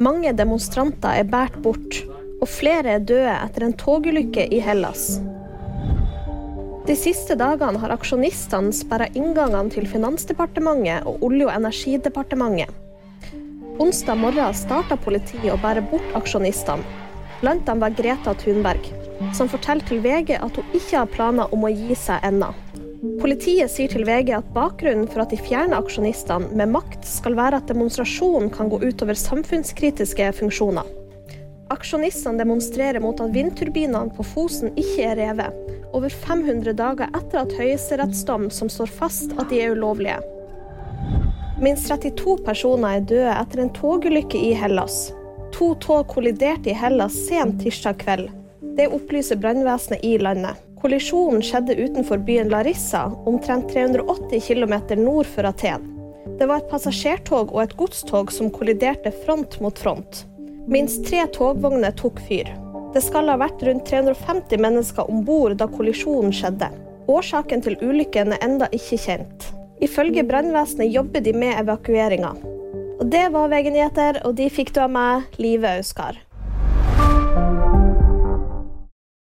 Mange demonstranter er båret bort, og flere er døde etter en togulykke i Hellas. De siste dagene har aksjonistene sperra inngangene til Finansdepartementet og Olje- og energidepartementet. Onsdag morgen starta politiet å bære bort aksjonistene. Blant dem var Greta Thunberg, som forteller til VG at hun ikke har planer om å gi seg ennå. Politiet sier til VG at bakgrunnen for at de fjerner aksjonistene med makt, skal være at demonstrasjonen kan gå utover samfunnskritiske funksjoner. Aksjonistene demonstrerer mot at vindturbinene på Fosen ikke er revet, over 500 dager etter at høyesterettsdom som står fast at de er ulovlige. Minst 32 personer er døde etter en togulykke i Hellas. To tog kolliderte i Hellas sent tirsdag kveld. Det opplyser brannvesenet i landet. Kollisjonen skjedde utenfor byen Larissa, omtrent 380 km nord for Aten. Det var et passasjertog og et godstog som kolliderte front mot front. Minst tre togvogner tok fyr. Det skal ha vært rundt 350 mennesker om bord da kollisjonen skjedde. Årsaken til ulykken er enda ikke kjent. Ifølge brannvesenet jobber de med evakueringa. Og det var VG nyheter, og de fikk du av meg, Live Auskar.